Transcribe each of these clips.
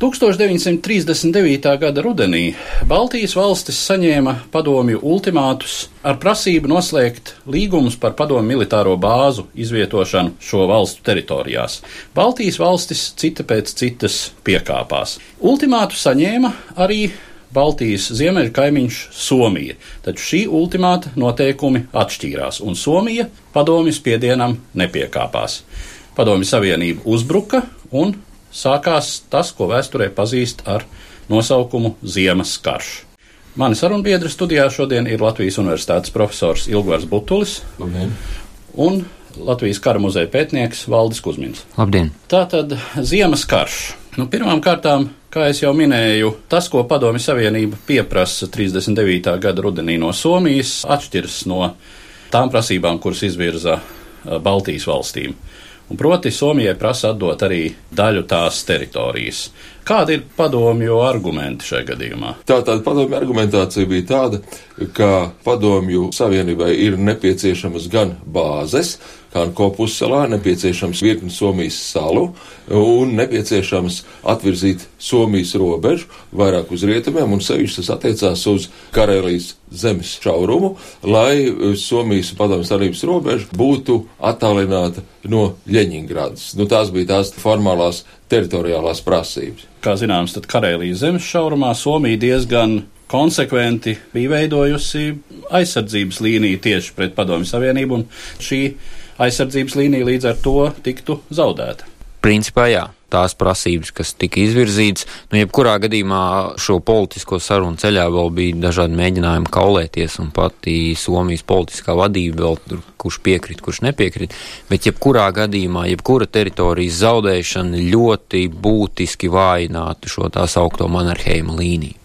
1939. gada rudenī Baltijas valstis saņēma padomju ultimātus ar prasību noslēgt līgumus par padomju militāro bāzu izvietošanu šo valstu teritorijās. Baltijas valstis cita pēc citas piekāpās. Ultimātu saņēma arī Baltijas ziemeļu kaimiņš Somija, taču šī ultimāta noteikumi atšķīrās, un Somija padomju spiedienam nepiekāpās. Padomju Savienība uzbruka un sākās tas, ko vēsturē pazīst ar nosaukumu Ziemas karš. Mani sarunbiedri studijā šodien ir Latvijas Universitātes profesors Ilgvars Butulis Labdien. un Latvijas kara muzeja pētnieks Valdis Kusmins. Labdien! Tātad Ziemas karš. Nu, Pirmām kārtām, kā jau minēju, tas, ko Padomju Savienība pieprasa 39. gada rudenī no Somijas, atšķiras no tām prasībām, kuras izvirza eh, Baltijas valstīm. Un proti, Somijai prasa atdot arī daļu tās teritorijas. Kādi ir padomju argumenti šajā gadījumā? Tātad padomju argumentācija bija tāda, ka padomju savienībai ir nepieciešamas gan bāzes, kā ko pussalā, nepieciešams virkni Somijas salu un nepieciešams atvirzīt Somijas robežu vairāk uz rietumiem, un sevišķi tas attiecās uz Karelijas zemes šaurumu, lai Somijas padomju savienības robeža būtu attālināta no Ļeņingradas. Nu, tās bija tās formālās teritoriālās prasības. Kā zināms, tad Karēlijas zemes šaurumā Somija diezgan konsekventi bija veidojusi aizsardzības līniju tieši pret Padomju Savienību, un šī aizsardzības līnija līdz ar to tiktu zaudēta. Principā jā. Tās prasības, kas tika izvirzītas, nu, jebkurā gadījumā šo politisko sarunu ceļā vēl bija dažādi mēģinājumi kaulēties, un pati Somijas politiskā vadība vēl tur, kurš piekrīt, kurš nepiekrīt. Bet jebkurā gadījumā, jebkura teritorijas zaudēšana ļoti būtiski vājinātu šo tā saukto Mannerheima līniju.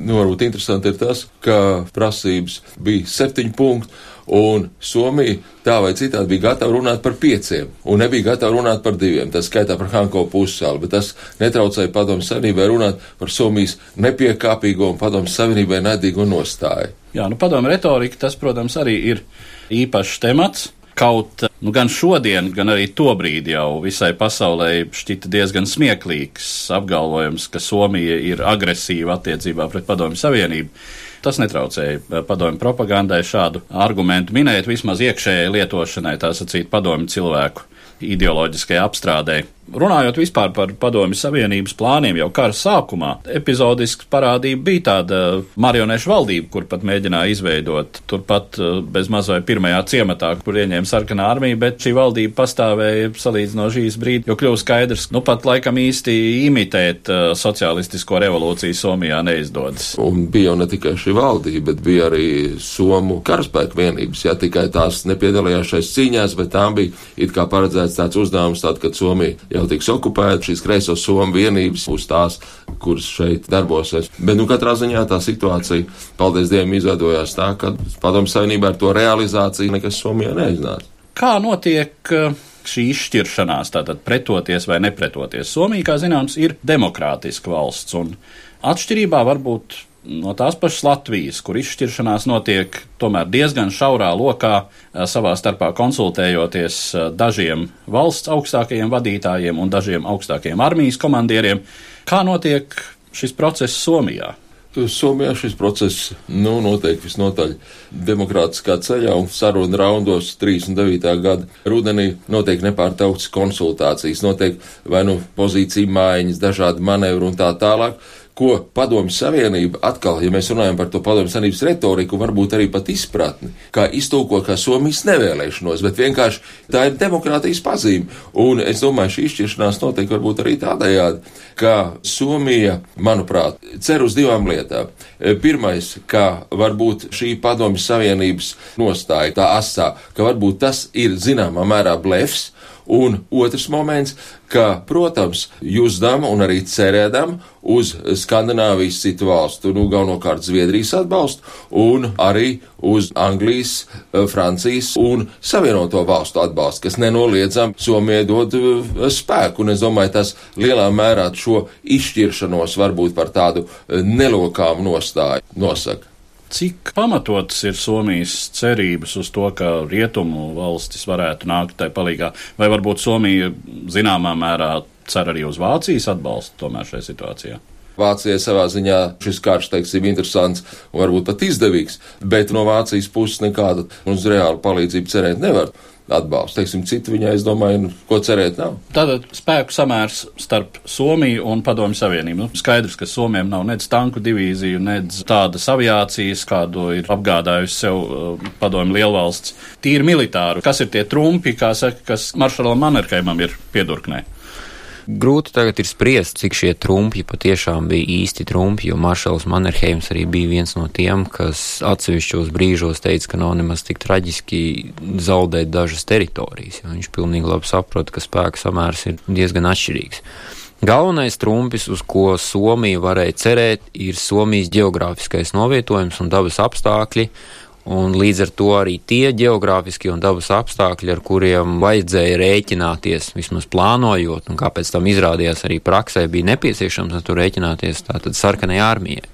Nu, varbūt interesanti ir tas, ka prasības bija septiņi punkti, un Somija tā vai citādi bija gatava runāt par pieciem, un nebija gatava runāt par diviem. Tas skaitā par Hanko pussāli, bet tas netraucēja padomu savienībai runāt par Somijas nepiekāpīgo un padomu savienībai nedīgo nostāju. Jā, nu padomu retorika, tas, protams, arī ir īpašs temats. Kaut nu, gan šodien, gan arī tobrīd jau visai pasaulē šķita diezgan smieklīgs apgalvojums, ka Somija ir agresīva attiecībā pret Padomju Savienību. Tas netraucēja padomju propagandai šādu argumentu minēt, vismaz iekšējai lietošanai, tā sacīt, padomju cilvēku ideoloģiskai apstrādē. Runājot vispār par Padomju Savienības plāniem jau kara sākumā, epizodiski parādība bija tāda marionešu valdība, kur pat mēģināja izveidot turpat bez mazai pirmajā ciematā, kur ieņēma sarkanā armija, bet šī valdība pastāvēja salīdzinoši šīs brīdi, jo kļuva skaidrs, nu pat laikam īsti imitēt uh, socialistisko revolūciju Somijā neizdodas. Un bija jau ne tikai šī valdība, bet bija arī Somu karaspēku vienības, ja tikai tās nepiedalījās šais cīņās, bet tām bija it kā paredzēts tāds uzdevums, tad, kad Somija jau tiks okupēta, šīs kreiso somu vienības būs tās, kuras šeit darbosies. Bet, nu, katrā ziņā tā situācija, paldies Dievam, izveidojās tā, ka padomu savienībā ar to realizāciju nekas Somijā neiznāca. Kā notiek uh, šī izšķiršanās, tātad pretoties vai nepretoties? Somija, kā zināms, ir demokrātiska valsts, un atšķirībā varbūt no tās pašas Latvijas, kur izšķiršanās notiek tomēr diezgan šaurā lokā, savā starpā konsultējoties dažiem valsts augstākajiem vadītājiem un dažiem augstākajiem armijas komandieriem. Kā notiek šis process Somijā? Somijā šis process nu, notiek visnotaļ demokrātiskā ceļā un sarunu raundos 39. gada rudenī notiek nepārtrauktas konsultācijas, notiek vai nu pozīcija mājiņas, dažādi manevri un tā tālāk, ko Padomju Savienība atkal, ja mēs runājam par to Padomju Savienības retoriku, varbūt arī pat izpratni, kā iztūko kā Somijas nevēlēšanos, bet vienkārši tā ir demokrātijas pazīme. Un es domāju, šī izšķiršanās notiek varbūt arī tādējādi, ka Somija, manuprāt, cer uz divām lietām. Pirmais, ka varbūt šī Padomju Savienības nostāja tā asā, ka varbūt tas ir zināmā mērā blefs, Un otrs moments, ka, protams, jūzdam un arī cerēdam uz Skandināvijas citu valstu, nu, galvenokārt Zviedrijas atbalstu, un arī uz Anglijas, eh, Francijas un Savienoto valstu atbalstu, kas nenoliedzam Somijai dod eh, spēku. Un es domāju, tas lielā mērā šo izšķiršanos varbūt par tādu eh, nelokām nostāju nosaka. Cik pamatotas ir Somijas cerības uz to, ka rietumu valstis varētu nākt tai palīgā, vai varbūt Somija zināmā mērā cer arī uz Vācijas atbalstu tomēr šajā situācijā? Vācijai savā ziņā šis karš, teiksim, interesants un varbūt pat izdevīgs, bet no Vācijas puses nekāda uz reālu palīdzību cerēt nevar atbalstu. Teiksim, citu viņai, es domāju, nu, ko cerēt nav. Tātad spēku samērs starp Somiju un Padomju Savienību. Nu, skaidrs, ka Somijam nav nedz tanku divīziju, nedz tādas aviācijas, kādu ir apgādājusi sev uh, Padomju lielvalsts. Tīri militāru. Kas ir tie trumpi, kā saka, kas Maršalam Manerheimam ir piedurknē? Grūti tagad ir spriest, cik šie trumpi patiešām bija īsti trumpi, jo Maršals Mannerheims arī bija viens no tiem, kas atsevišķos brīžos teica, ka nav nemaz tik traģiski zaudēt dažas teritorijas, jo viņš pilnīgi labi saprot, ka spēka samērs ir diezgan atšķirīgs. Galvenais trumpis, uz ko Somija varēja cerēt, ir Somijas geogrāfiskais novietojums un dabas apstākļi, Un līdz ar to arī tie geogrāfiskie un dabas apstākļi, ar kuriem vajadzēja rēķināties, vismaz plānojot, un kāpēc tam izrādījās arī praksē, bija nepieciešams ar to rēķināties tātad sarkanajai armijai.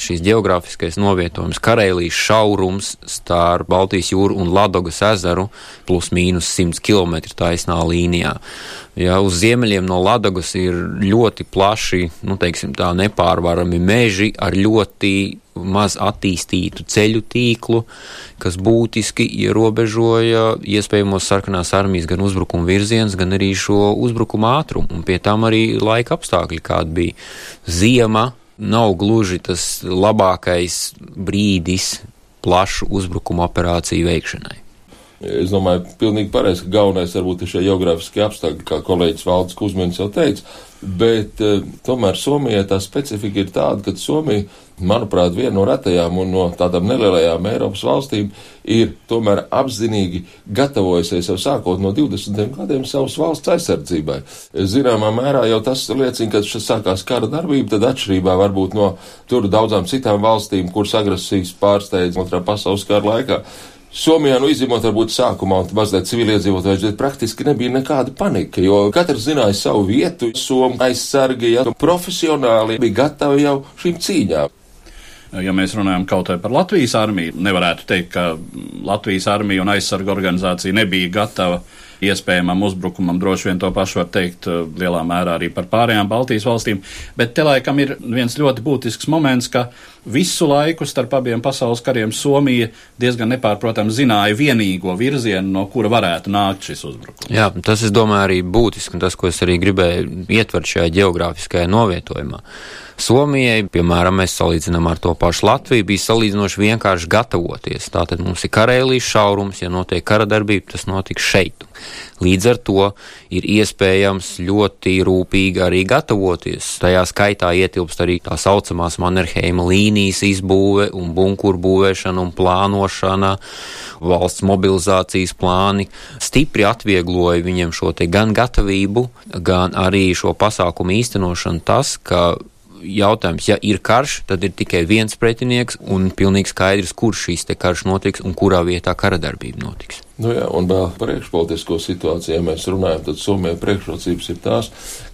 Šīs geogrāfiskais novietojums, Karēlijas šaurums starp Baltijas jūru un Ladogas ezeru, plus mīnus 100 km taisnā līnijā. Ja, uz ziemeļiem no Ladogas ir ļoti plaši, nu, teiksim tā, nepārvarami meži ar ļoti maz attīstītu ceļu tīklu, kas būtiski ierobežoja iespējamos sarkanās armijas gan uzbrukuma virziens, gan arī šo uzbrukuma ātrumu. Un pie tam arī laika apstākļi, kāda bija ziema, nav gluži tas labākais brīdis plašu uzbrukuma operāciju veikšanai. Es domāju, pilnīgi pareizi, ka galvenais varbūt ir šie geogrāfiskie apstākļi, kā kolēģis Valdis Kusmins jau teica, bet uh, tomēr Somijai tā specifika ir tāda, ka Somija, manuprāt, viena no retajām un no tādām nelielajām Eiropas valstīm ir tomēr apzinīgi gatavojusies jau sākot no 20 gadiem savas valsts aizsardzībai. Zināmā mērā jau tas liecina, ka šis sākās kara darbība, tad atšķirībā varbūt no tur daudzām citām valstīm, kuras agresijas pārsteidz otrā pasaules kara laikā, Somijā, nu, izņemot varbūt sākumā mazliet civiliedzīvotājs, bet praktiski nebija nekāda panika, jo katrs zināja savu vietu, Somu aizsargi, ja, profesionāli bija gatavi jau šīm cīņām. Ja mēs runājam kaut vai par Latvijas armiju, nevarētu teikt, ka Latvijas armija un aizsarga organizācija nebija gatava iespējamam uzbrukumam. Droši vien to pašu var teikt uh, lielā mērā arī par pārējām Baltijas valstīm. Bet te laikam ir viens ļoti būtisks moments, ka visu laiku starp abiem pasaules kariem Somija diezgan nepārprotami zināja vienīgo virzienu, no kura varētu nākt šis uzbrukums. Jā, tas, es domāju, arī būtiski, un tas, ko es arī gribēju ietvert šajā geogrāfiskajā novietojumā. Somijai, piemēram, mēs salīdzinām ar to pašu Latviju, bija salīdzinoši vienkārši gatavoties. Tātad mums ir karēlīs šaurums, ja notiek kara darbība, tas notiks šeit. Līdz ar to ir iespējams ļoti rūpīgi arī gatavoties. Tajā skaitā ietilpst arī tā saucamās Mannerheima līnijas izbūve un bunkuru būvēšana un plānošana, valsts mobilizācijas plāni. Stipri atviegloja viņiem šo te gan gatavību, gan arī šo pasākumu īstenošanu tas, ka jautājums, ja ir karš, tad ir tikai viens pretinieks un pilnīgi skaidrs, kurš šīs karš notiks un kurā vietā kara darbība notiks. Nu jā, un vēl par iekšpolitisko situāciju, ja mēs runājam, tad Somijai priekšrocības ir tās,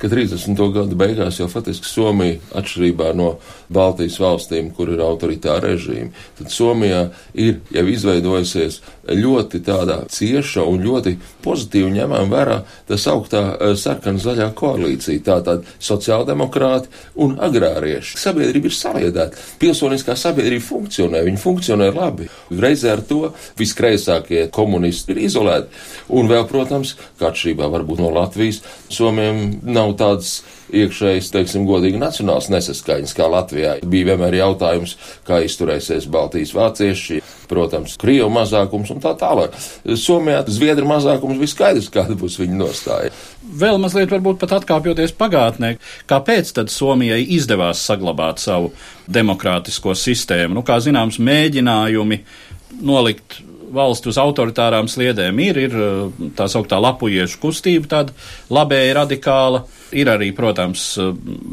ka 30. gadu beigās jau faktiski Somija, atšķirībā no Baltijas valstīm, kur ir autoritāra režīma, tad Somijā ir jau izveidojusies ļoti tādā cieša un ļoti pozitīvi ņemam vērā tas augtā eh, sarkana zaļā koalīcija, tātad sociāldemokrāti un agrārieši. Sabiedrība ir saliedēta, pilsoniskā sabiedrība funkcionē, viņi funkcionē labi. Reizē ar to viskreisākie komunisti komunisti ir izolēti. Un vēl, protams, kā atšķirībā varbūt no Latvijas, Somijam nav tāds iekšējs, teiksim, godīgi nacionāls nesaskaņas, kā Latvijā. Bija vienmēr jautājums, kā izturēsies Baltijas vācieši, protams, Krievu mazākums un tā tālāk. Somijā Zviedru mazākums bija skaidrs, kāda būs viņa nostāja. Vēl mazliet varbūt pat atkāpjoties pagātnē, kāpēc tad Somijai izdevās saglabāt savu demokrātisko sistēmu? Nu, kā zināms, mēģinājumi nolikt valsti uz autoritārām sliedēm ir, ir tā sauktā lapujiešu kustība, tāda labēja radikāla. Ir arī, protams,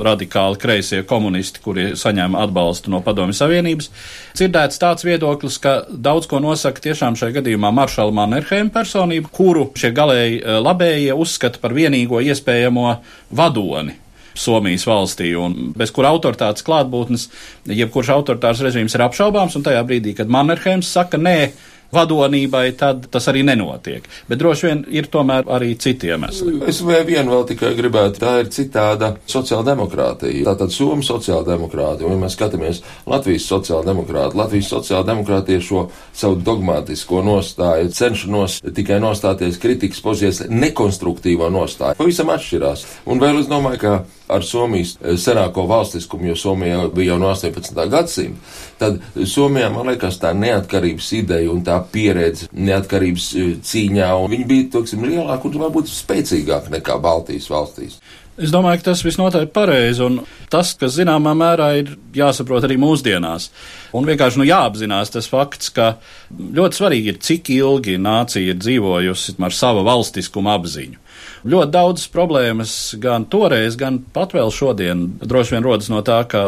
radikāli kreisie komunisti, kuri saņem atbalstu no Padomju Savienības. Dzirdēts tāds viedoklis, ka daudz ko nosaka tiešām šajā gadījumā Maršala Mannerheima personība, kuru šie galēji labējie uzskata par vienīgo iespējamo vadoni Somijas valstī, un bez kura autoritātes klātbūtnes, jebkurš autoritārs režīms ir apšaubāms, un tajā brīdī, kad Mannerheims saka nē, vadonībai, tad tas arī nenotiek. Bet droši vien ir tomēr arī citi iemesli. Es vienu vēl tikai gribētu, tā ir citāda sociāldemokrātija. Tātad Somijas sociāldemokrātija, un ja mēs skatāmies Latvijas sociāldemokrāti, Latvijas sociāldemokrātie šo savu dogmatisko nostāju cenšanos tikai nostāties kritikas pozīcijas nekonstruktīvo nostāju. Pavisam atšķirās. Un vēl es domāju, ka ar Somijas senāko valstiskumu, jo Somija bija jau no 18. gadsimta, tad Somijā, man liekas, tā neatkarības ideja un tā pieredze neatkarības cīņā, un viņi bija, toksim, lielāki un varbūt spēcīgāki nekā Baltijas valstīs. Es domāju, ka tas visnotaļ pareizi, un tas, kas zināmā mērā ir jāsaprot arī mūsdienās. Un vienkārši nu, jāapzinās tas fakts, ka ļoti svarīgi ir, cik ilgi nācija ir dzīvojusi ar savu valstiskumu apziņu. Ļoti daudz problēmas gan toreiz, gan pat vēl šodien droši vien rodas no tā, ka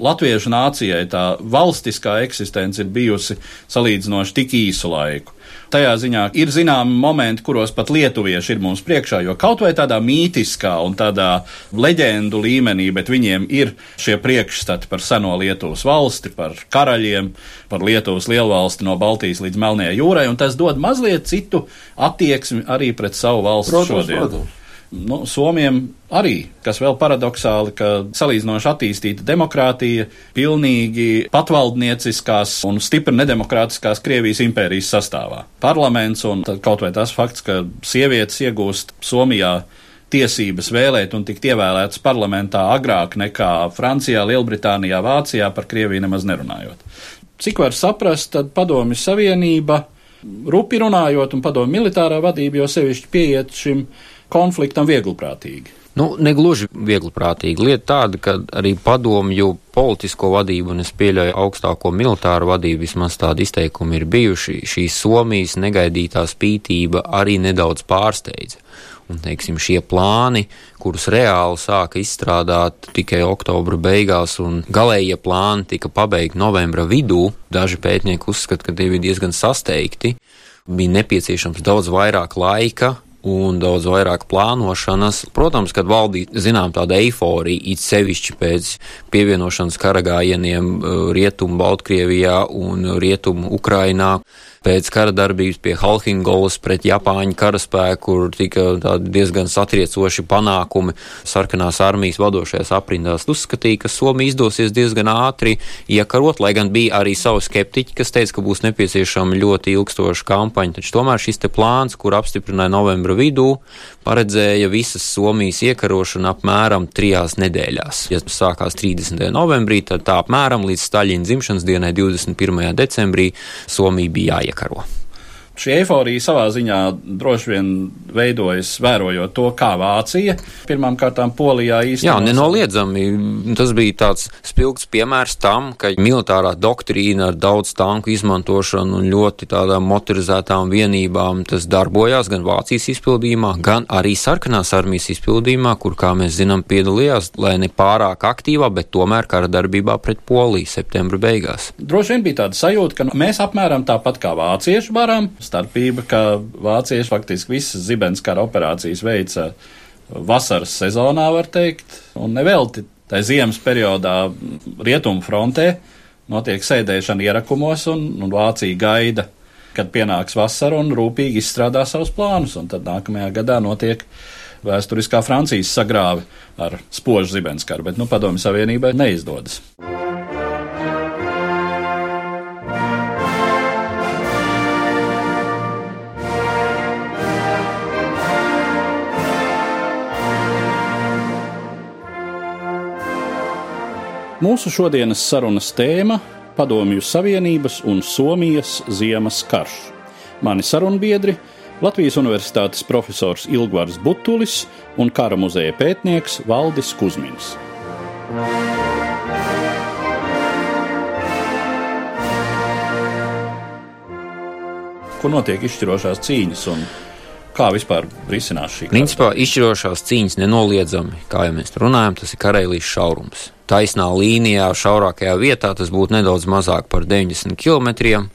latviešu nācijai tā valstiskā eksistence ir bijusi salīdzinoši tik īsu laiku. Tajā ziņā ir zināmi momenti, kuros pat lietuvieši ir mums priekšā, jo kaut vai tādā mītiskā un tādā leģendu līmenī, bet viņiem ir šie priekšstati par seno Lietuvas valsti, par karaļiem, par Lietuvas lielvalsti no Baltijas līdz Melnajai jūrai, un tas dod mazliet citu attieksmi arī pret savu valsti Protams, šodien. protams. Nu, Somijam arī, kas vēl paradoxāli, ka salīdzinoši attīstīta demokrātija, pilnīgi patvaldnieciskās un stipri nedemokrātiskās Krievijas impērijas sastāvā. Parlaments un kaut vai tas fakts, ka sievietes iegūst Somijā tiesības vēlēt un tikt ievēlētas parlamentā agrāk nekā Francijā, Lielbritānijā, Vācijā, par Krieviju nemaz nerunājot. Cik var saprast, tad Padomju Savienība, rupi runājot, un Padomju militārā vadība jau sevišķi pieiet šim konfliktam viegliprātīgi. Nu, negluži viegliprātīgi. Lieta tāda, ka arī padomju politisko vadību, un es pieļauju augstāko militāru vadību, vismaz tādi izteikumi ir bijuši, šī Somijas negaidītā spītība arī nedaudz pārsteidza. Un, teiksim, šie plāni, kurus reāli sāka izstrādāt tikai oktobra beigās, un galējie plāni tika pabeigti novembra vidū, daži pētnieki uzskata, ka tie bija diezgan sasteigti. Bija nepieciešams daudz vairāk laika, un daudz vairāk plānošanas. Protams, kad valdīja zinām tāda eiforija, it sevišķi pēc pievienošanas karagājieniem Rietumu Baltkrievijā un Rietumu Ukrainā, pēc kara darbības pie Halhingolas pret Japāņu karaspēku, kur tika diezgan satriecoši panākumi sarkanās armijas vadošajās aprindās. Uzskatīja, ka Somija izdosies diezgan ātri iekarot, lai gan bija arī savi skeptiķi, kas teica, ka būs nepieciešama ļoti ilgstoša kampaņa. Taču tomēr šis plāns, kur apstiprināja novembra vidū, paredzēja visas Somijas iekarošanu apmēram trijās nedēļās. Ja tas sākās 30. novembrī, tad tā apmēram līdz Staļina dzimšanas dienai 21. decembrī Somija bija Каро. Šī eiforija savā ziņā droši vien veidojas vērojot to, kā Vācija pirmām kārtām Polijā īstenībā. Jā, nenoliedzami. Tas bija tāds spilgts piemērs tam, ka militārā doktrīna ar daudz tanku izmantošanu un ļoti tādām motorizētām vienībām tas darbojās gan Vācijas izpildījumā, gan arī sarkanās armijas izpildījumā, kur, kā mēs zinām, piedalījās, lai ne pārāk aktīvā, bet tomēr kara darbībā pret Poliju septembra beigās. Droši vien bija tāda sajūta, ka mēs apmēram tāpat kā vācieši varam starpība, ka vācieši faktiski visas zibenskara operācijas veica vasaras sezonā, var teikt, un nevelti tā ziemas periodā rietumu frontē notiek sēdēšana ierakumos, un, un Vācija gaida, kad pienāks vasara un rūpīgi izstrādā savus plānus, un tad nākamajā gadā notiek vēsturiskā Francijas sagrāve ar spožu zibenskaru, bet nu padomju savienībai neizdodas. Mūsu šodienas sarunas tēma - Padomju Savienības un Somijas ziemas karš. Mani sarunbiedri - Latvijas Universitātes profesors Ilgvars Butulis un kara muzeja pētnieks Valdis Kusmins. Kur notiek izšķirošās cīņas un kā vispār risinās šī Principā izšķirošās cīņas nenoliedzami, kā jau mēs runājam, tas ir Karelijas šaurums. Taisnā līnijā, šaurākajā vietā tas būtu nedaudz mazāk par 90 km,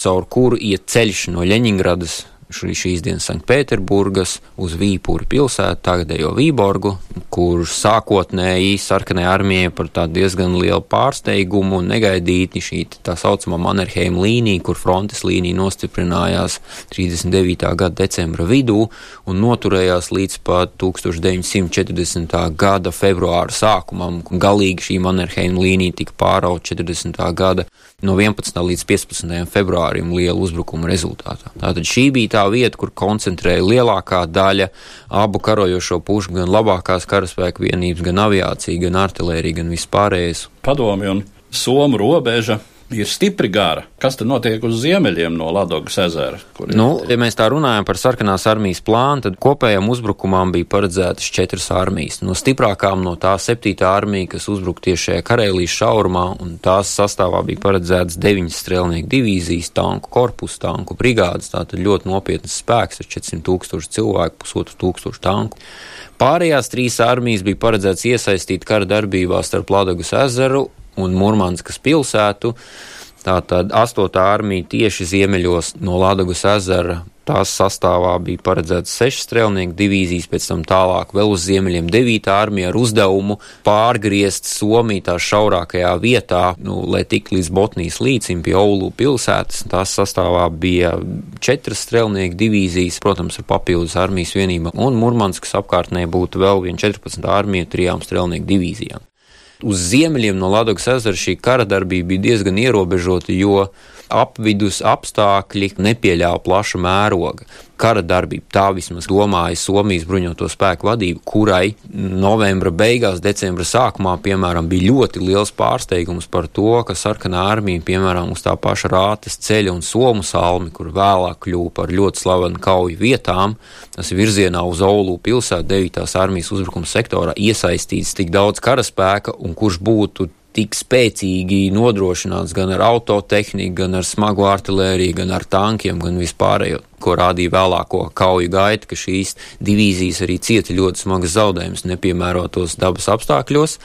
caur kuru iet ceļš no Ļeņingradas šīs dienas Sanktpēterburgas uz Vīpūru pilsētu, tagadējo Vīborgu, kur sākotnēji sarkanajai armijai par tādu diezgan lielu pārsteigumu un negaidīti šī tā saucamā Mannerheim līnija, kur frontes līnija nostiprinājās 39. gada decembra vidū un noturējās līdz pat 1940. gada februāra sākumam. Galīgi šī Mannerheim līnija tika pāraut 40. gada no 11. līdz 15. februārim lielu uzbrukumu rezultātā. Tātad šī bija tā vieta, kur koncentrēja lielākā daļa abu karojošo pušu, gan labākās karaspēka vienības, gan aviācija, gan artilērija, gan vispārējais. Padomi un Somu robeža ir stipri gara. Kas tad notiek uz ziemeļiem no Ladogas ezera? Nu, ja mēs tā runājam par sarkanās armijas plānu, tad kopējām uzbrukumam bija paredzētas četras armijas. No stiprākām no tā septītā armija, kas uzbruka tieši šajā Karēlijas šaurumā, un tās sastāvā bija paredzētas deviņas strēlnieku divīzijas, tanku korpusu, tanku brigādes, tātad ļoti nopietnas spēks ar 400 tūkstošu cilvēku, pusotru tūkstošu tanku. Pārējās trīs armijas bija paredzētas iesaistīt kara darbībā starp Ladogas ezeru un Murmanskas pilsētu. Tātad 8. armija tieši ziemeļos no Ladogas ezera. Tās sastāvā bija paredzēts sešas strēlnieku divīzijas, pēc tam tālāk vēl uz ziemeļiem 9. armija ar uzdevumu pārgriezt Somiju tā šaurākajā vietā, nu, lai tik līdz Botnijas līcim pie Oulu pilsētas. Tās sastāvā bija četras strēlnieku divīzijas, protams, ar papildus armijas vienību, un Murmanskas apkārtnē būtu vēl viena 14. armija trijām strēlnieku divīzijām uz ziemeļiem no Latvijas ezera šī kara darbība bija diezgan ierobežota, jo apvidus apstākļi nepieļāva plaša mēroga. Kara darbība, tā vismaz domāja Somijas bruņoto spēku vadība, kurai novembra beigās, decembra sākumā, piemēram, bija ļoti liels pārsteigums par to, ka sarkanā armija, piemēram, uz tā paša rātes ceļa un somu salmi, kur vēlāk kļuva par ļoti slavenu kauju vietām, tas virzienā uz Oulu pilsētu 9. armijas uzbrukuma sektorā iesaistīts tik daudz karaspēka un kurš būtu tik spēcīgi nodrošināts gan ar autotehniku, gan ar smagu artilēriju, gan ar tankiem, gan vispārējo, ko rādīja vēlāko kauju gaita, ka šīs divīzijas arī cieta ļoti smagas zaudējumus nepiemērotos dabas apstākļos,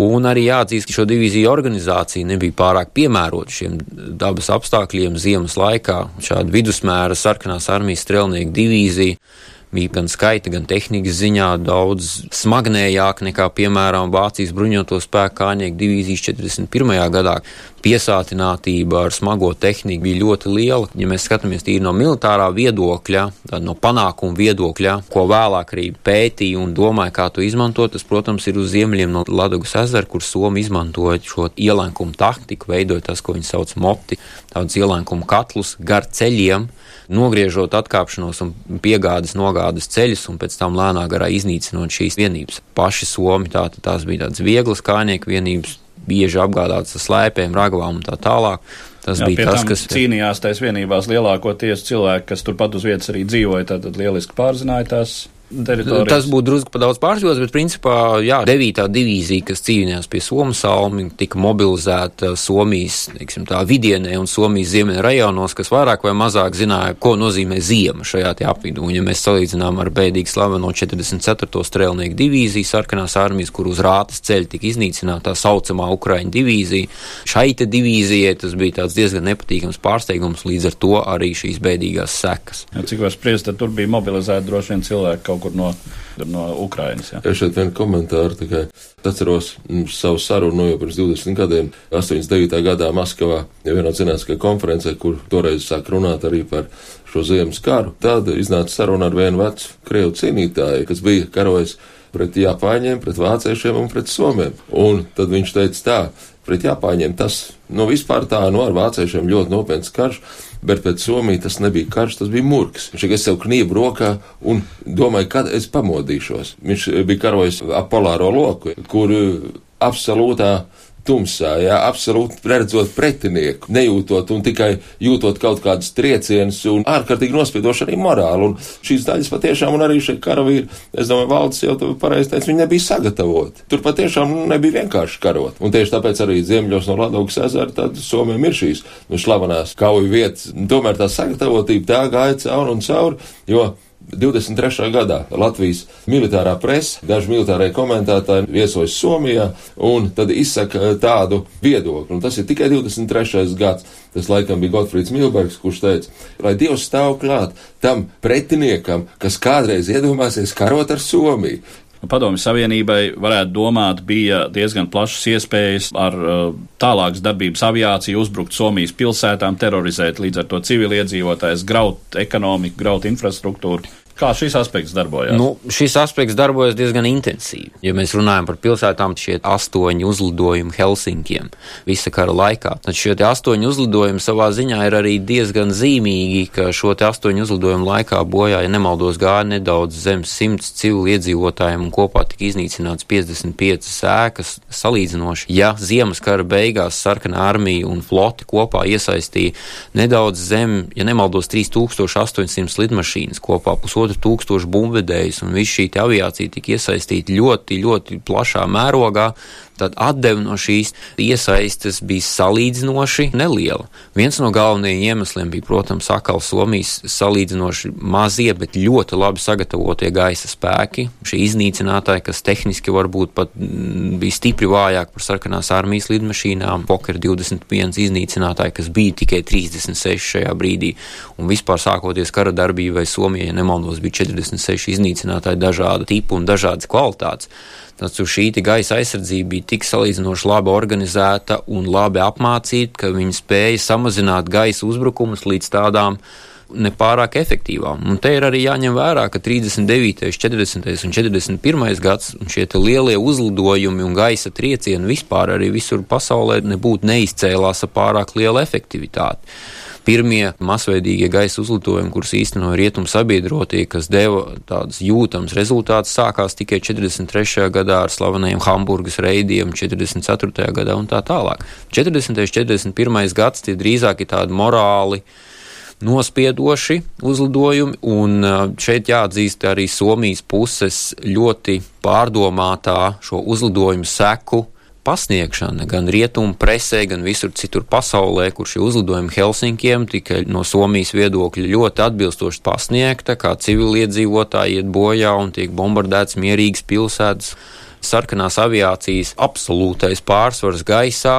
un arī jāatzīst, ka šo divīziju organizācija nebija pārāk piemērota šiem dabas apstākļiem ziemas laikā. Šāda vidusmēra sarkanās armijas strelnieku divīzija bija gan skaita, gan tehnikas ziņā daudz smagnējāk nekā, piemēram, Vācijas bruņoto spēku kānieku divīzijas 41. gadā. Piesātinātība ar smago tehniku bija ļoti liela. Ja mēs skatāmies tīri no militārā viedokļa, no panākuma viedokļa, ko vēlāk arī pētīja un domāja, kā to izmantot, tas, protams, ir uz ziemeļiem no Ladogas ezera, kur Somi izmantoja šo ielēkumu taktiku, veidoja tas, ko viņi sauc moti, tādus ielēkumu katlus gar ceļiem, nogriežot atkāpšanos un piegādes nogādes ceļus un pēc tam lēnā garā iznīcinot šīs vienības. Paši Somi tā, tās bija tādas vieglas kājnieku vienības, bieži apgādātas ar slēpēm, ragavām un tā tālāk. Tas Jā, bija tas, kas cīnījās tajās vienībās lielākoties cilvēki, kas turpat uz vietas arī dzīvoja, tad lieliski pārzināja tās teritorijas. Tas būtu drusku pa daudz pārspīlēts, bet principā, jā, 9. divīzija, kas cīnījās pie Somas salmi, tika mobilizēta Somijas, teiksim, tā vidienē un Somijas ziemeļa rajonos, kas vairāk vai mazāk zināja, ko nozīmē ziema šajā apvidū. Un, ja mēs salīdzinām ar bēdīgi slaveno 44. strēlnieku divīziju sarkanās armijas, kur uz rātas ceļa tika iznīcināta tā saucamā Ukraiņu divīzija, šai te divīzijai tas bija tāds diezgan nepatīkams pārsteigums, līdz ar to arī šīs bēdīgās sekas. Ja, cik var spriest, tad tur bija mobilizēti droši vien cilvēki kaut kur no, no Ukrainas. Ja. Es šeit vienu komentāru tikai atceros mm, savu sarunu jau pirms 20 gadiem, 89. gadā Maskavā, ja vienā zinātniskajā konferencē, kur toreiz sāk runāt arī par šo ziemas karu. Tad iznāca saruna ar vienu vecu krievu cīnītāju, kas bija karojis pret Japāņiem, pret vāciešiem un pret somiem. Un tad viņš teica tā, pret Japāņiem tas, nu vispār tā, nu ar vāciešiem ļoti nopietns karš, bet pēc Somijas tas nebija karš, tas bija murgs. Viņš tikai sev kniebu rokā un domāja, kad es pamodīšos. Viņš bija karojis ap polāro loku, kur absolūtā tumsā, jā, absolūti redzot pretinieku, nejūtot un tikai jūtot kaut kādus triecienus un ārkārtīgi nospiedoši arī morāli. Un šīs daļas patiešām, un arī šie karavīri, es domāju, valdes jau pareizi teica, viņi nebija sagatavoti. Tur patiešām nebija vienkārši karot. Un tieši tāpēc arī ziemļos no Ladaugas ezera tad Somijam ir šīs nu, slavenās kauju vietas. Tomēr tā sagatavotība tā gāja cauri un cauri, jo 23. gadā Latvijas militārā presa, daži militārie komentētāji viesojas Somijā un tad izsaka tādu viedokli. Un tas ir tikai 23. gads. Tas laikam bija Gotfrīds Milbergs, kurš teica, lai Dievs stāv klāt tam pretiniekam, kas kādreiz iedomāsies karot ar Somiju. Padomju Savienībai varētu domāt, bija diezgan plašas iespējas ar uh, tālākas darbības aviāciju uzbrukt Somijas pilsētām, terorizēt līdz ar to civiliedzīvotājs, graut ekonomiku, graut infrastruktūru. Kā šis aspekts darbojas? Nu, šis aspekts darbojas diezgan intensīvi. Ja mēs runājam par pilsētām, šie astoņi uzlidojumi Helsinkiem visa kara laikā, tad šie astoņi uzlidojumi savā ziņā ir arī diezgan zīmīgi, ka šo astoņu uzlidojumu laikā bojā, ja nemaldos, gāja nedaudz zem simts civili iedzīvotājiem un kopā tika iznīcināts 55 ēkas salīdzinoši. Ja ziemas kara beigās sarkanā armija un floti kopā iesaistīja nedaudz zem, ja nemaldos, 3800 lidmašīnas kopā pusotru pusotru tūkstošu bumbvedējus, un viss šī aviācija tika iesaistīta ļoti, ļoti plašā mērogā tad atdeve no šīs iesaistes bija salīdzinoši neliela. Viens no galvenajiem iemesliem bija, protams, atkal Somijas salīdzinoši mazie, bet ļoti labi sagatavotie gaisa spēki. Šie iznīcinātāji, kas tehniski varbūt pat mm, bija stipri vājāk par sarkanās armijas lidmašīnām, Fokker 21 iznīcinātāji, kas bija tikai 36 šajā brīdī, un vispār sākoties kara darbībai Somijai, nemaldos, bija 46 iznīcinātāji dažāda tipa un dažādas kvalitātes. Tātad šī gaisa aizsardzība bija tik salīdzinoši labi organizēta un labi apmācīta, ka viņi spēja samazināt gaisa uzbrukumus līdz tādām nepārāk efektīvām. Un te ir arī jāņem vērā, ka 39., 40. un 41. gads un šie lielie uzlidojumi un gaisa triecieni vispār arī visur pasaulē nebūtu neizcēlās ar pārāk lielu efektivitāti pirmie masveidīgie gaisa uzlidojumi, kurus īstenoja rietumu sabiedrotie, kas deva tādus jūtams rezultātus, sākās tikai 43. gadā ar slavenajiem Hamburgas reidiem, 44. gadā un tā tālāk. 40. un 41. gads tie drīzāk ir tādi morāli nospiedoši uzlidojumi, un šeit jāatzīst arī Somijas puses ļoti pārdomātā šo uzlidojumu seku pasniegšana gan rietumu presē, gan visur citur pasaulē, kur šie uzlidojumi Helsinkiem tika no Somijas viedokļa ļoti atbilstoši pasniegta, kā civiliedzīvotāji iet bojā un tiek bombardēts mierīgas pilsētas. Sarkanās aviācijas absolūtais pārsvars gaisā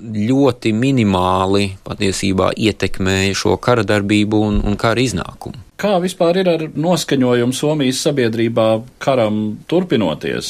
ļoti minimāli patiesībā ietekmēja šo kara darbību un, un kara iznākumu. Kā vispār ir ar noskaņojumu Somijas sabiedrībā karam turpinoties?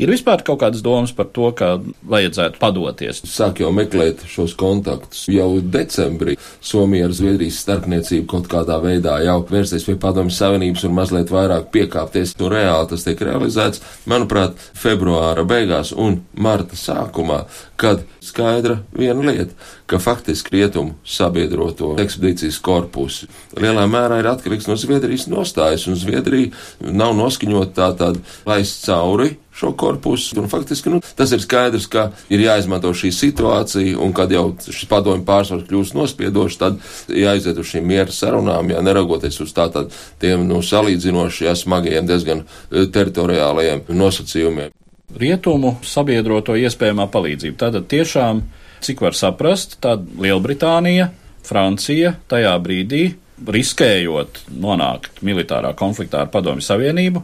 Ir vispār kaut kādas domas par to, ka vajadzētu padoties? Sāk jau meklēt šos kontaktus. Jau decembrī Somija ar Zviedrijas starpniecību kaut kādā veidā jau vērsties pie padomju savienības un mazliet vairāk piekāpties. Nu, reāli tas tiek realizēts, manuprāt, februāra beigās un marta sākumā, kad skaidra viena lieta, ka faktiski rietumu sabiedroto ekspedīcijas korpusi lielā mērā ir atkarīgs no Zviedrijas nostājas, un Zviedrija nav noskaņota tā tad laist cauri šo korpusu. Un faktiski nu, tas ir skaidrs, ka ir jāizmanto šī situācija, un kad jau šis padomju pārsvars kļūst nospiedošs, tad jāiziet uz šīm miera sarunām, ja neraugoties uz tā tad tiem nu, salīdzinoši ja, smagajiem, diezgan eh, teritoriālajiem nosacījumiem rietumu sabiedroto iespējamā palīdzība. Tātad tiešām, cik var saprast, tad Lielbritānija, Francija tajā brīdī, riskējot nonākt militārā konfliktā ar Padomju Savienību,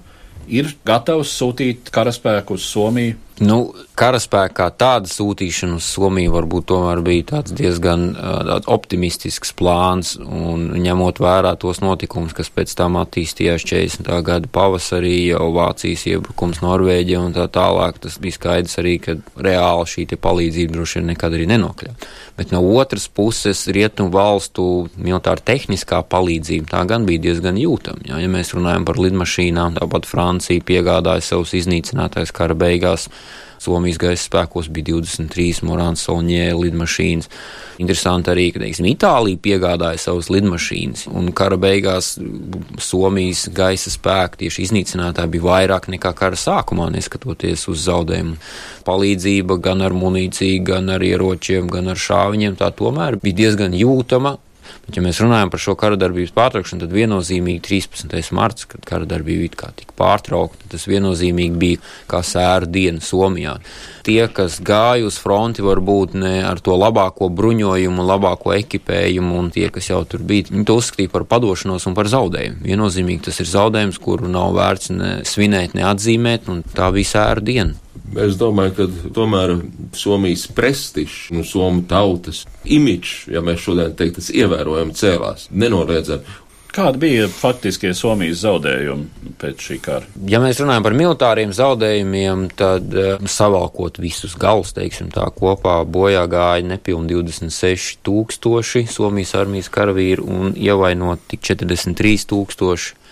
ir gatavs sūtīt karaspēku uz Somiju Nu, karaspēkā tāda sūtīšana uz Somiju varbūt tomēr bija tāds diezgan uh, optimistisks plāns, un ņemot vērā tos notikumus, kas pēc tam attīstījās 40. gada pavasarī, jau Vācijas iebrukums Norvēģija un tā tālāk, tas bija skaidrs arī, ka reāli šī palīdzība droši vien nekad arī nenokļūt. Bet no otras puses, rietumu valstu militāra tehniskā palīdzība tā gan bija diezgan jūtama. Ja, mēs runājam par lidmašīnām, tāpat. Francija piegādāja savus iznīcinātājus kara beigās. Somijas gaisa spēkos bija 23 Morāns Solņē lidmašīnas. Interesanti arī, ka, teiksim, Itālija piegādāja savus lidmašīnas, un kara beigās Somijas gaisa spēki tieši iznīcinātāji bija vairāk nekā kara sākumā, neskatoties uz zaudējumu. Palīdzība gan ar munīciju, gan ar ieročiem, gan ar šāviņiem tā tomēr bija diezgan jūtama Bet, ja mēs runājam par šo kara darbības pārtraukšanu, tad viennozīmīgi 13. marts, kad kara darbība it kā tika pārtraukta, tas viennozīmīgi bija kā sēra diena Somijā. Tie, kas gāja uz fronti, varbūt ne ar to labāko bruņojumu, labāko ekipējumu, un tie, kas jau tur bija, viņi to uzskatīja par padošanos un par zaudējumu. Viennozīmīgi tas ir zaudējums, kuru nav vērts ne svinēt, ne atzīmēt, un tā bija sēra diena. Es domāju, ka tomēr Somijas prestižs un Somu tautas imidžs, ja mēs šodien teiktu, tas ievērojami cēlās, nenoliedzami. Kādi bija faktiskie Somijas zaudējumi pēc šī kara? Ja mēs runājam par militāriem zaudējumiem, tad savalkot visus galus, teiksim tā, kopā bojā gāja nepilni 26 tūkstoši Somijas armijas karavīru un ievainot tik 43 tūkstoši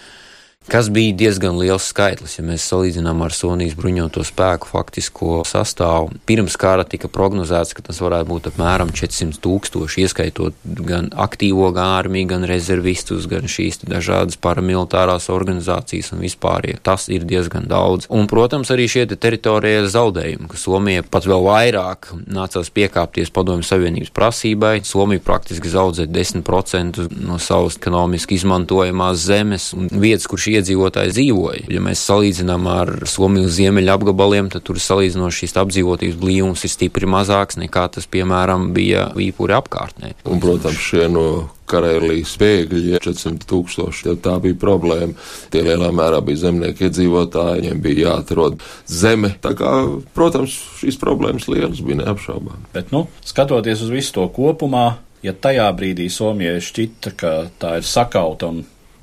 kas bija diezgan liels skaitlis, ja mēs salīdzinām ar Sonijas bruņoto spēku faktisko sastāvu. Pirms kara tika prognozēts, ka tas varētu būt apmēram 400 tūkstoši, ieskaitot gan aktīvo armiju, gan rezervistus, gan šīs dažādas paramilitārās organizācijas un vispār. Tas ir diezgan daudz. Un, protams, arī šie te teritorijā zaudējumi, ka Somija pat vēl vairāk nācās piekāpties Padomju Savienības prasībai. Somija praktiski zaudēja 10% no savas ekonomiski izmantojamās zemes un vietas, kur šī iedzīvotāji dzīvoja. Ja mēs salīdzinām ar Somijas ziemeļu apgabaliem, tad tur salīdzinoši šīs apdzīvotības blīvums ir stipri mazāks nekā tas, piemēram, bija Vīpūri apkārtnē. Un, protams, šie no Karēlijas bēgļi, 400 tūkstoši. Tā bija problēma. Tie lielā mērā bija zemnieki iedzīvotāji, viņiem bija jāatrod zeme. Tā kā, protams, šīs problēmas lielas bija neapšaubām. Bet, nu, skatoties uz visu to kopumā, ja tajā brīdī Somijai šķita, ka tā ir sakauta un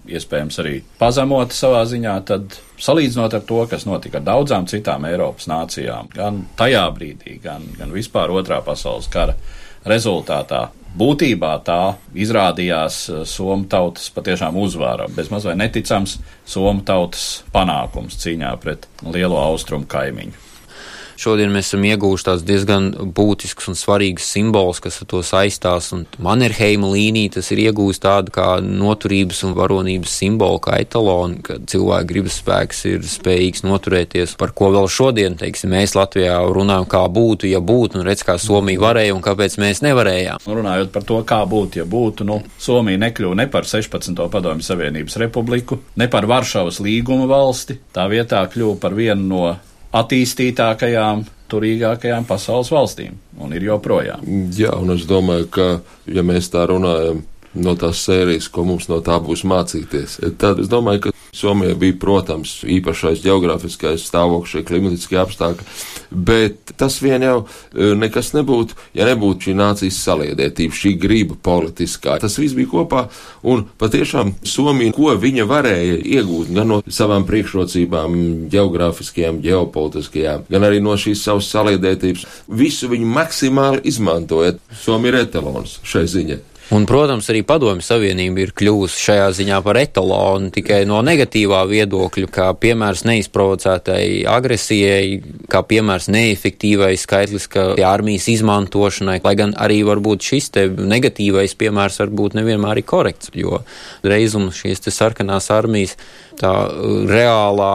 iespējams arī pazemota savā ziņā, tad salīdzinot ar to, kas notika ar daudzām citām Eiropas nācijām, gan tajā brīdī, gan, gan vispār otrā pasaules kara rezultātā, būtībā tā izrādījās eh, Somu tautas patiešām uzvara, bez mazliet neticams Somu tautas panākums cīņā pret lielo austrumu kaimiņu. Šodien mēs esam ieguvuši tāds diezgan būtisks un svarīgs simbols, kas ar to saistās, un Mannerheima līnija tas ir iegūst tādu kā noturības un varonības simbolu, kā etalonu, ka cilvēka gribas spēks ir spējīgs noturēties, par ko vēl šodien, teiksim, mēs Latvijā runājam, kā būtu, ja būtu, un redz, kā Somija varēja un kāpēc mēs nevarējām. Runājot par to, kā būtu, ja būtu, nu, Somija nekļuva ne par 16. padomju Savienības republiku, ne par Varšavas līguma valsti, tā vietā kļuva par vienu no attīstītākajām, turīgākajām pasaules valstīm, un ir joprojām. Jā, un es domāju, ka, ja mēs tā runājam no tās sērijas, ko mums no tā būs mācīties, tad es domāju, ka Somija bija, protams, īpašais geogrāfiskais stāvoklis, šie klimatiskie apstākļi, bet tas vien jau e, nekas nebūtu, ja nebūtu šī nācijas saliedētība, šī griba politiskā. Tas viss bija kopā, un patiešām Somija, ko viņa varēja iegūt gan no savām priekšrocībām, geogrāfiskajām, ģeopolitiskajām, gan arī no šīs savas saliedētības, visu viņi maksimāli izmantoja. Somija ir etalons šai ziņai. Un, protams, arī Padomju Savienība ir kļuvusi šajā ziņā par etalonu tikai no negatīvā viedokļa, kā piemērs neizprovocētai agresijai, kā piemērs neefektīvai skaitliskai armijas izmantošanai, lai gan arī varbūt šis te negatīvais piemērs varbūt nevienmēr ir korekts, jo reizums šīs te sarkanās armijas tā reālā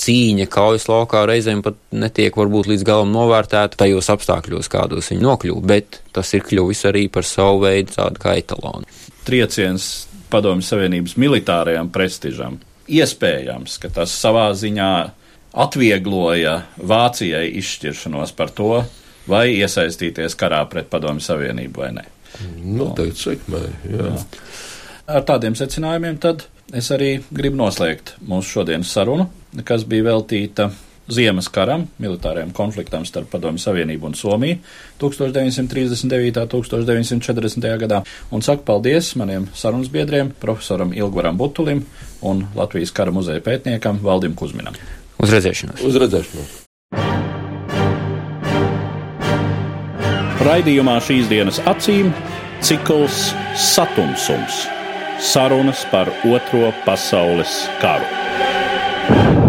cīņa kaujas laukā reizēm pat netiek varbūt līdz galam novērtēta tajos apstākļos, kādos viņi nokļuva, bet tas ir kļuvis arī par savu veidu tādu kā etalonu. Trieciens Padomju Savienības militārajam prestižam. Iespējams, ka tas savā ziņā atviegloja Vācijai izšķiršanos par to, vai iesaistīties karā pret Padomju Savienību vai nē. Noteikti sekmē, jā. jā. Ar tādiem secinājumiem tad es arī gribu noslēgt mūsu šodienas sarunu, kas bija veltīta Ziemas karam, militārajam konfliktam starp Padomju Savienību un Somiju 1939. un 1940. gadā, un saku paldies maniem sarunas biedriem, profesoram Ilgvaram Butulim un Latvijas kara muzeja pētniekam Valdim Kuzminam. Uz redzēšanos! Uz redzēšanos! Raidījumā šīs dienas acīm cikls Satumsums Sarunas par Otro pasaules karu.